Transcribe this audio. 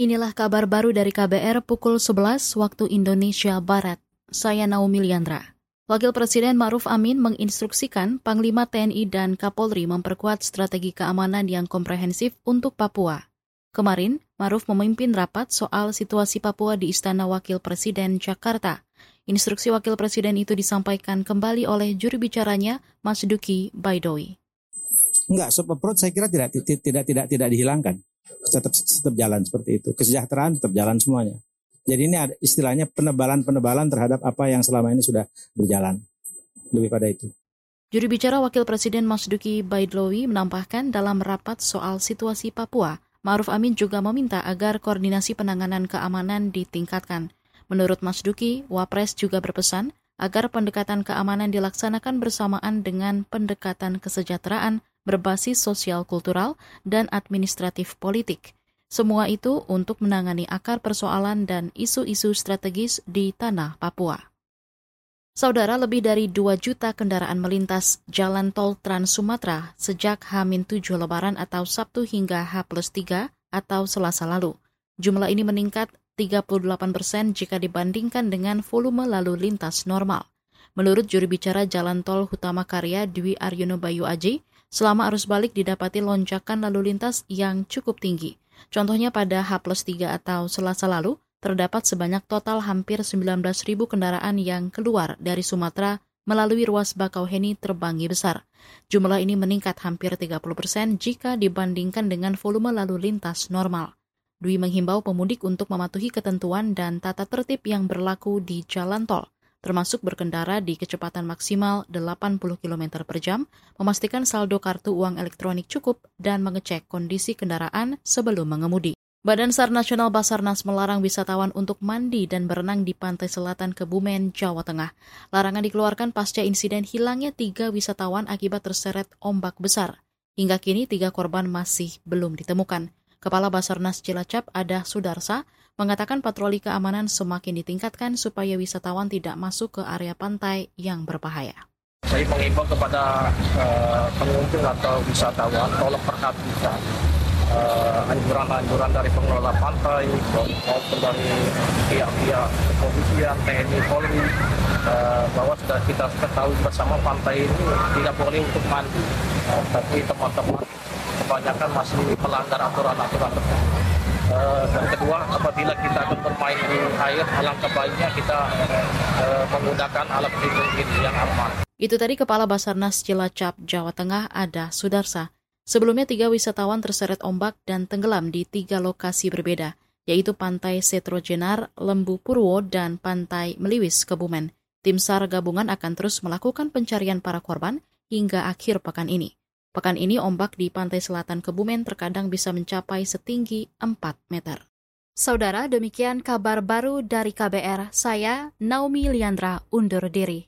Inilah kabar baru dari KBR pukul 11 waktu Indonesia Barat. Saya Naomi Liandra. Wakil Presiden Maruf Amin menginstruksikan Panglima TNI dan Kapolri memperkuat strategi keamanan yang komprehensif untuk Papua. Kemarin, Maruf memimpin rapat soal situasi Papua di Istana Wakil Presiden Jakarta. Instruksi Wakil Presiden itu disampaikan kembali oleh juru bicaranya, Mas Duki Baidowi. Enggak, soft approach saya kira tidak tidak tidak, tidak dihilangkan tetap tetap jalan seperti itu. Kesejahteraan tetap jalan semuanya. Jadi ini ada istilahnya penebalan-penebalan terhadap apa yang selama ini sudah berjalan. Lebih pada itu. Juru bicara Wakil Presiden Mas Duki Baidlowi menambahkan dalam rapat soal situasi Papua, Maruf Amin juga meminta agar koordinasi penanganan keamanan ditingkatkan. Menurut Mas Duki, Wapres juga berpesan agar pendekatan keamanan dilaksanakan bersamaan dengan pendekatan kesejahteraan berbasis sosial kultural dan administratif politik. Semua itu untuk menangani akar persoalan dan isu-isu strategis di tanah Papua. Saudara, lebih dari 2 juta kendaraan melintas jalan tol Trans Sumatera sejak H-7 Lebaran atau Sabtu hingga H plus 3 atau Selasa lalu. Jumlah ini meningkat 38 persen jika dibandingkan dengan volume lalu lintas normal. Menurut juru bicara Jalan Tol Hutama Karya Dwi Aryono Bayu Aji, Selama arus balik didapati lonjakan lalu lintas yang cukup tinggi. Contohnya pada H plus 3 atau selasa lalu, terdapat sebanyak total hampir 19.000 kendaraan yang keluar dari Sumatera melalui ruas Bakauheni Terbangi Besar. Jumlah ini meningkat hampir 30 persen jika dibandingkan dengan volume lalu lintas normal. Dwi menghimbau pemudik untuk mematuhi ketentuan dan tata tertib yang berlaku di jalan tol termasuk berkendara di kecepatan maksimal 80 km per jam, memastikan saldo kartu uang elektronik cukup, dan mengecek kondisi kendaraan sebelum mengemudi. Badan SAR Nasional Basarnas melarang wisatawan untuk mandi dan berenang di pantai selatan Kebumen, Jawa Tengah. Larangan dikeluarkan pasca insiden hilangnya tiga wisatawan akibat terseret ombak besar. Hingga kini tiga korban masih belum ditemukan. Kepala Basarnas Cilacap Ada Sudarsa mengatakan patroli keamanan semakin ditingkatkan supaya wisatawan tidak masuk ke area pantai yang berbahaya. Saya mengimbau kepada uh, pengunjung atau wisatawan tolong perhatikan anjuran-anjuran uh, dari pengelola pantai maupun dari pihak-pihak kepolisian, TNI, Polri uh, bahwa sudah kita ketahui bersama pantai ini tidak boleh untuk mandi, uh, tapi teman-teman kebanyakan masih melanggar aturan-aturan tersebut. Dan kedua, apabila kita akan bermain di air, alangkah baiknya kita uh, menggunakan alat pelindung yang aman. Itu tadi Kepala Basarnas Cilacap, Jawa Tengah, Ada Sudarsa. Sebelumnya tiga wisatawan terseret ombak dan tenggelam di tiga lokasi berbeda, yaitu Pantai Setro Jenar, Lembu Purwo, dan Pantai Meliwis, Kebumen. Tim SAR gabungan akan terus melakukan pencarian para korban hingga akhir pekan ini. Pekan ini ombak di pantai selatan Kebumen terkadang bisa mencapai setinggi 4 meter. Saudara, demikian kabar baru dari KBR. Saya Naomi Liandra undur diri.